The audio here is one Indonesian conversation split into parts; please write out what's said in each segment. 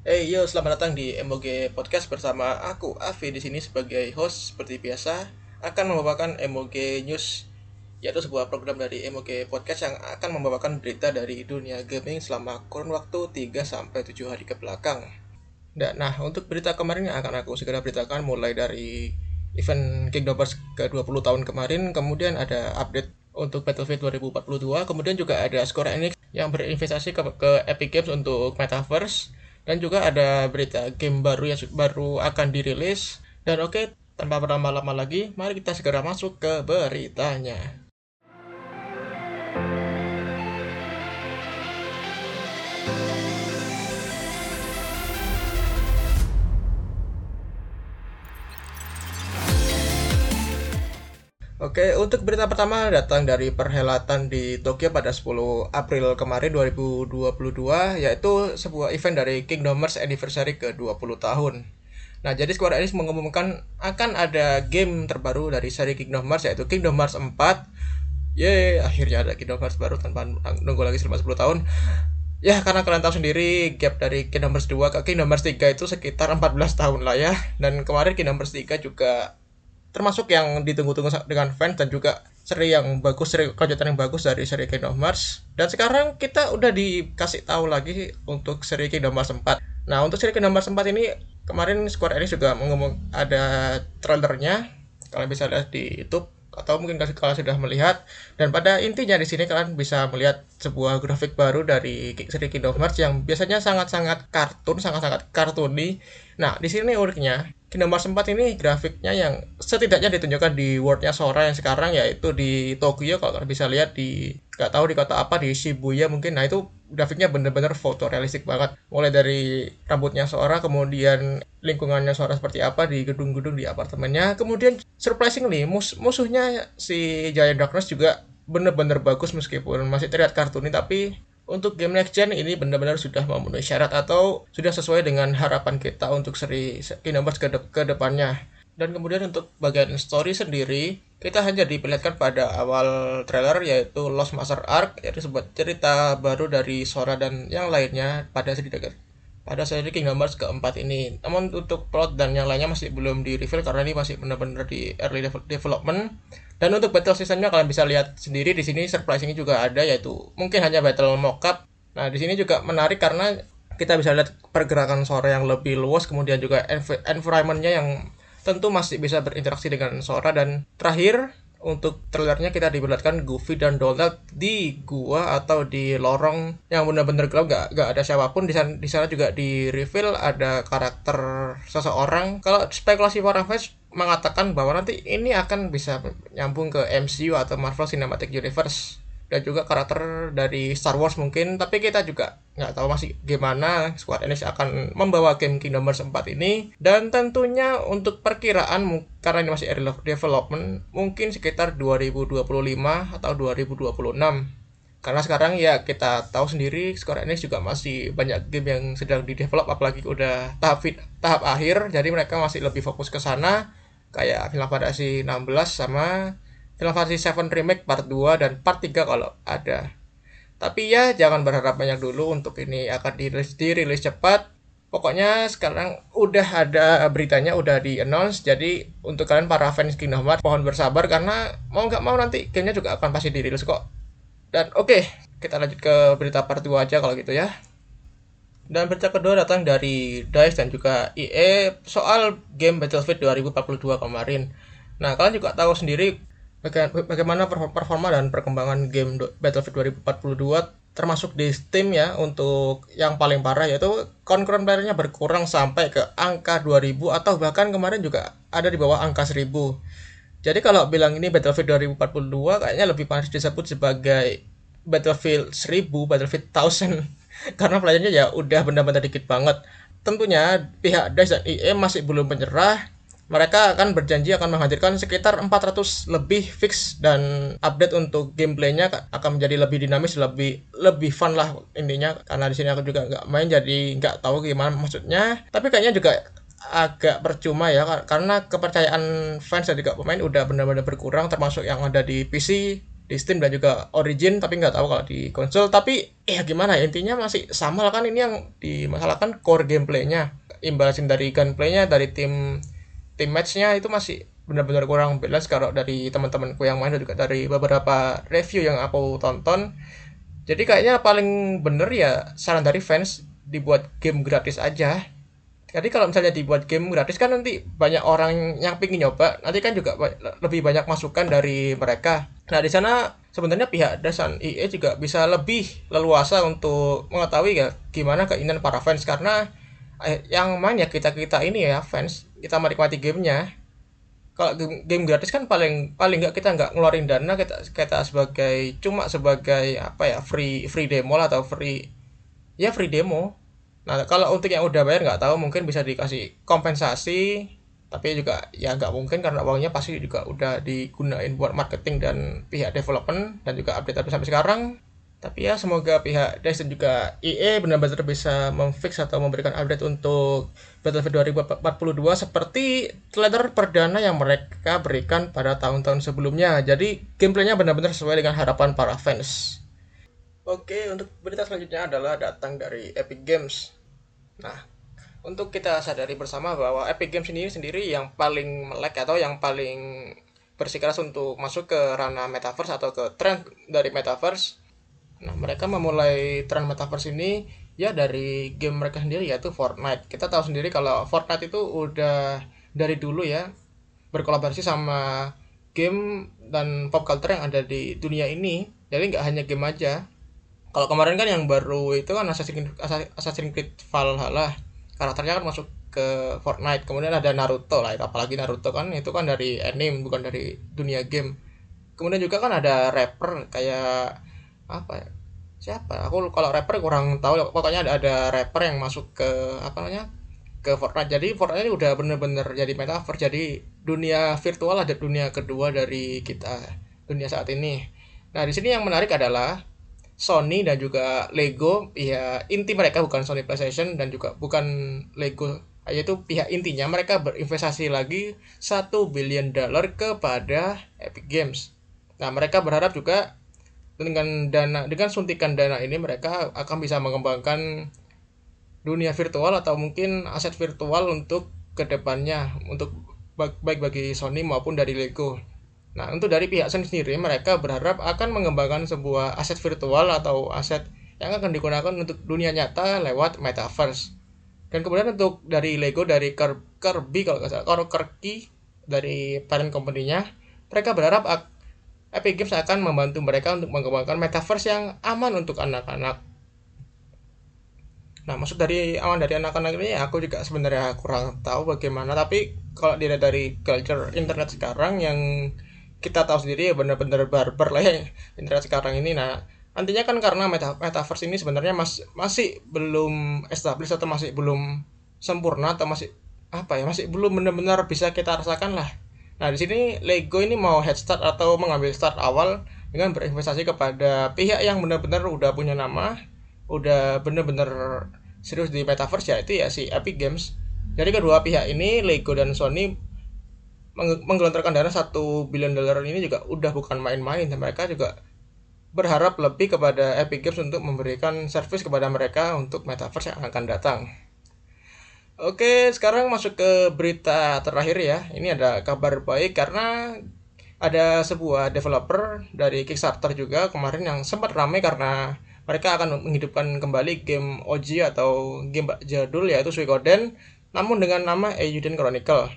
Hey yo, selamat datang di MOG Podcast bersama aku Avi di sini sebagai host seperti biasa akan membawakan MOG News yaitu sebuah program dari MOG Podcast yang akan membawakan berita dari dunia gaming selama kurun waktu 3 sampai 7 hari ke belakang. Nah, untuk berita kemarin yang akan aku segera beritakan mulai dari event Kingdom Hearts ke-20 tahun kemarin, kemudian ada update untuk Battlefield 2042, kemudian juga ada Square Enix yang berinvestasi ke, ke Epic Games untuk Metaverse dan juga ada berita game baru yang baru akan dirilis. Dan oke okay, tanpa berlama-lama lagi mari kita segera masuk ke beritanya Oke, untuk berita pertama datang dari perhelatan di Tokyo pada 10 April kemarin 2022, yaitu sebuah event dari Kingdom Hearts Anniversary ke-20 tahun. Nah, jadi Square Enix mengumumkan akan ada game terbaru dari seri Kingdom Hearts, yaitu Kingdom Hearts 4. Yeay, akhirnya ada Kingdom Hearts baru tanpa nunggu lagi selama 10 tahun. Ya, karena kalian tahu sendiri, gap dari Kingdom Hearts 2 ke Kingdom Hearts 3 itu sekitar 14 tahun lah ya. Dan kemarin Kingdom Hearts 3 juga termasuk yang ditunggu-tunggu dengan fans dan juga seri yang bagus, seri kelanjutan yang bagus dari seri Kingdom Hearts. Dan sekarang kita udah dikasih tahu lagi untuk seri Kingdom Hearts 4. Nah, untuk seri Kingdom Hearts 4 ini kemarin Square Enix juga ngomong ada trailernya. Kalian bisa lihat di YouTube atau mungkin kalian sudah melihat dan pada intinya di sini kalian bisa melihat sebuah grafik baru dari seri Kingdom Hearts yang biasanya sangat-sangat kartun, sangat-sangat kartuni. Nah, di sini uniknya Kingdom Hearts 4 ini grafiknya yang setidaknya ditunjukkan di worldnya Sora yang sekarang yaitu di Tokyo kalau kalian bisa lihat di nggak tahu di kota apa di Shibuya mungkin. Nah itu grafiknya bener-bener fotorealistik banget. Mulai dari rambutnya Sora kemudian lingkungannya Sora seperti apa di gedung-gedung di apartemennya. Kemudian surprisingly mus musuhnya si Giant Darkness juga bener-bener bagus meskipun masih terlihat kartuni. Tapi untuk game next gen ini benar-benar sudah memenuhi syarat atau sudah sesuai dengan harapan kita untuk seri Kingdom Hearts ke, de ke depannya. Dan kemudian untuk bagian story sendiri, kita hanya diperlihatkan pada awal trailer yaitu Lost Master Arc, yaitu sebuah cerita baru dari Sora dan yang lainnya pada seri pada seri Kingdom Hearts keempat ini. Namun untuk plot dan yang lainnya masih belum di reveal karena ini masih benar-benar di early development. Dan untuk battle systemnya kalian bisa lihat sendiri di sini surprisingnya juga ada yaitu mungkin hanya battle mockup. Nah di sini juga menarik karena kita bisa lihat pergerakan Sora yang lebih luas kemudian juga env environmentnya yang tentu masih bisa berinteraksi dengan Sora. Dan terakhir untuk trailernya kita diperlihatkan Goofy dan Donald di gua atau di lorong yang benar-benar gelap. Gak, gak ada siapa pun. Di sana, di sana juga di reveal ada karakter seseorang. Kalau spekulasi para fans mengatakan bahwa nanti ini akan bisa nyambung ke MCU atau Marvel Cinematic Universe. Dan juga karakter dari Star Wars mungkin. Tapi kita juga nggak tahu masih gimana Squad Enix akan membawa game Kingdom Hearts 4 ini. Dan tentunya untuk perkiraan karena ini masih early development mungkin sekitar 2025 atau 2026 karena sekarang ya kita tahu sendiri Square Enix juga masih banyak game yang sedang di develop apalagi udah tahap tahap akhir. Jadi mereka masih lebih fokus ke sana. Kayak Final Fantasy 16 sama Final Fantasy 7 Remake part 2 dan part 3 kalau ada. Tapi ya jangan berharap banyak dulu untuk ini akan dirilis, dirilis cepat. Pokoknya sekarang udah ada beritanya udah di announce jadi untuk kalian para fans Kingdom Hearts mohon bersabar karena mau nggak mau nanti gamenya juga akan pasti dirilis kok. Dan oke, okay, kita lanjut ke berita part 2 aja kalau gitu ya. Dan berita kedua datang dari DICE dan juga EA soal game Battlefield 2042 kemarin. Nah, kalian juga tahu sendiri bagaimana performa dan perkembangan game Battlefield 2042 termasuk di Steam ya untuk yang paling parah yaitu concurrent playernya berkurang sampai ke angka 2000 atau bahkan kemarin juga ada di bawah angka 1000 jadi kalau bilang ini Battlefield 2042 kayaknya lebih pantas disebut sebagai Battlefield 1000 Battlefield 1000 karena playernya ya udah benar-benar dikit banget. Tentunya pihak DICE dan EA masih belum menyerah mereka akan berjanji akan menghadirkan sekitar 400 lebih fix dan update untuk gameplaynya akan menjadi lebih dinamis, lebih lebih fun lah intinya. Karena di sini aku juga nggak main jadi nggak tahu gimana maksudnya. Tapi kayaknya juga agak percuma ya karena kepercayaan fans dan juga pemain udah benar-benar berkurang termasuk yang ada di PC di Steam dan juga Origin tapi nggak tahu kalau di konsol. Tapi ya gimana ya intinya masih sama lah kan ini yang dimasalahkan core gameplaynya. Imbalasin dari gunplaynya dari tim tim matchnya itu masih benar-benar kurang balance kalau dari teman-temanku yang main dan juga dari beberapa review yang aku tonton jadi kayaknya paling bener ya saran dari fans dibuat game gratis aja jadi kalau misalnya dibuat game gratis kan nanti banyak orang yang pingin nyoba, nanti kan juga lebih banyak masukan dari mereka. Nah di sana sebenarnya pihak Dasan IE juga bisa lebih leluasa untuk mengetahui ya gimana keinginan para fans karena eh, yang main ya kita kita ini ya fans kita menikmati gamenya. Kalau game, game gratis kan paling paling nggak kita nggak ngeluarin dana kita kita sebagai cuma sebagai apa ya free free demo lah atau free ya free demo Nah, kalau untuk yang udah bayar nggak tahu mungkin bisa dikasih kompensasi, tapi juga ya nggak mungkin karena uangnya pasti juga udah digunain buat marketing dan pihak development dan juga update update sampai sekarang. Tapi ya semoga pihak DICE dan juga EA benar-benar bisa memfix atau memberikan update untuk Battlefield 2042 seperti trailer perdana yang mereka berikan pada tahun-tahun sebelumnya. Jadi gameplaynya benar-benar sesuai dengan harapan para fans. Oke, untuk berita selanjutnya adalah datang dari Epic Games. Nah, untuk kita sadari bersama bahwa Epic Games ini sendiri yang paling melek atau yang paling bersikeras untuk masuk ke ranah metaverse atau ke tren dari metaverse. Nah, mereka memulai tren metaverse ini ya dari game mereka sendiri yaitu Fortnite. Kita tahu sendiri kalau Fortnite itu udah dari dulu ya berkolaborasi sama game dan pop culture yang ada di dunia ini. Jadi nggak hanya game aja, kalau kemarin kan yang baru itu kan Assassin's Creed, Creed Valhalla. Karakternya kan masuk ke Fortnite. Kemudian ada Naruto lah apalagi Naruto kan itu kan dari anime bukan dari dunia game. Kemudian juga kan ada rapper kayak apa ya? Siapa aku kalau rapper kurang tahu. Pokoknya ada ada rapper yang masuk ke apa namanya ke Fortnite. Jadi Fortnite ini udah bener-bener jadi metaverse. Jadi dunia virtual ada dunia kedua dari kita dunia saat ini. Nah di sini yang menarik adalah Sony dan juga Lego. Ya inti mereka bukan Sony PlayStation dan juga bukan Lego. Yaitu pihak intinya mereka berinvestasi lagi satu billion dollar kepada Epic Games. Nah, mereka berharap juga dengan dana dengan suntikan dana ini mereka akan bisa mengembangkan dunia virtual atau mungkin aset virtual untuk ke depannya untuk baik bagi Sony maupun dari Lego. Nah, untuk dari pihak Sony sendiri, mereka berharap akan mengembangkan sebuah aset virtual atau aset yang akan digunakan untuk dunia nyata lewat metaverse. Dan kemudian untuk dari Lego, dari Kirby kalau nggak salah, Kirby dari parent company-nya, mereka berharap Epic Games akan membantu mereka untuk mengembangkan metaverse yang aman untuk anak-anak. Nah, maksud dari aman dari anak-anak ini aku juga sebenarnya kurang tahu bagaimana, tapi kalau dilihat dari culture internet sekarang yang kita tahu sendiri ya benar-benar barbar lah ya internet sekarang ini nah nantinya kan karena meta metaverse ini sebenarnya mas, masih belum established atau masih belum sempurna atau masih apa ya masih belum benar-benar bisa kita rasakan lah nah di sini Lego ini mau head start atau mengambil start awal dengan berinvestasi kepada pihak yang benar-benar udah punya nama udah benar-benar serius di metaverse ya itu ya si Epic Games jadi kedua pihak ini Lego dan Sony menggelontorkan dana satu billion dollar ini juga udah bukan main-main dan mereka juga berharap lebih kepada Epic Games untuk memberikan service kepada mereka untuk metaverse yang akan datang. Oke, sekarang masuk ke berita terakhir ya. Ini ada kabar baik karena ada sebuah developer dari Kickstarter juga kemarin yang sempat ramai karena mereka akan menghidupkan kembali game OG atau game jadul yaitu Suikoden namun dengan nama Eiyuden Chronicle.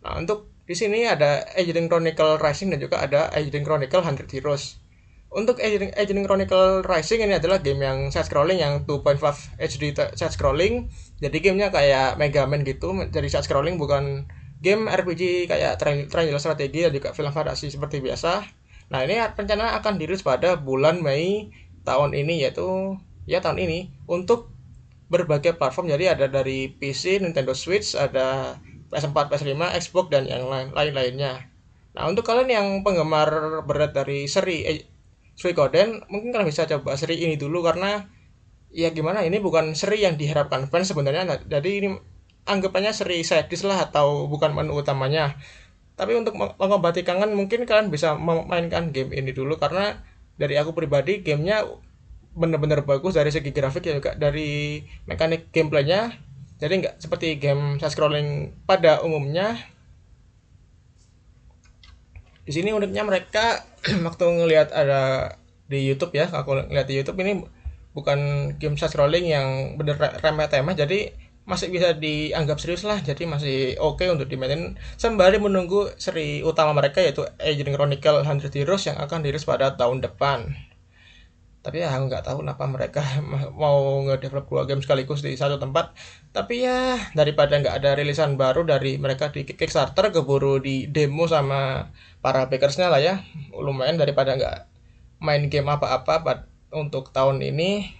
Nah, untuk di sini ada Eiyuden Chronicle Rising dan juga ada Eiyuden Chronicle 100 Heroes. Untuk Eiyuden Chronicle Rising ini adalah game yang side scrolling yang 2.5 HD side scrolling. Jadi gamenya kayak Mega Man gitu, jadi side scrolling bukan game RPG kayak triangle strategi dan juga film fantasi seperti biasa. Nah, ini rencana akan dirilis pada bulan Mei tahun ini yaitu ya tahun ini untuk berbagai platform. Jadi ada dari PC, Nintendo Switch, ada PS4, PS5, Xbox dan yang lain lain-lainnya. Nah, untuk kalian yang penggemar berat dari seri eh, Suikoden, mungkin kalian bisa coba seri ini dulu karena ya gimana ini bukan seri yang diharapkan fans sebenarnya. Nah, jadi ini anggapannya seri sadis lah atau bukan menu utamanya. tapi untuk mengobati kangen mungkin kalian bisa memainkan game ini dulu karena dari aku pribadi gamenya bener-bener bagus dari segi grafik ya juga dari mekanik gameplaynya jadi nggak seperti game side scrolling pada umumnya di sini uniknya mereka waktu ngelihat ada di YouTube ya aku ngeliat di YouTube ini bukan game side scrolling yang bener remeh temeh jadi masih bisa dianggap serius lah jadi masih oke okay untuk dimainin. Sembari menunggu seri utama mereka yaitu Agent Chronicle 100 Heroes yang akan dirilis pada tahun depan. Tapi ya nggak tahu kenapa mereka mau ngedevelop dua game sekaligus di satu tempat. Tapi ya daripada nggak ada rilisan baru dari mereka di Kickstarter keburu di demo sama para backersnya lah ya. Lumayan daripada nggak main game apa-apa untuk tahun ini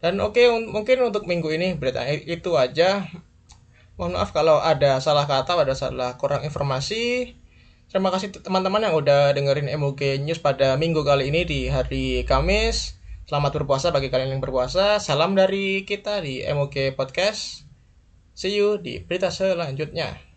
dan oke okay, mungkin untuk minggu ini berita itu aja. Mohon maaf kalau ada salah kata, ada salah kurang informasi. Terima kasih teman-teman yang udah dengerin MOG News pada minggu kali ini di hari Kamis. Selamat berpuasa bagi kalian yang berpuasa. Salam dari kita di MOG Podcast. See you di berita selanjutnya.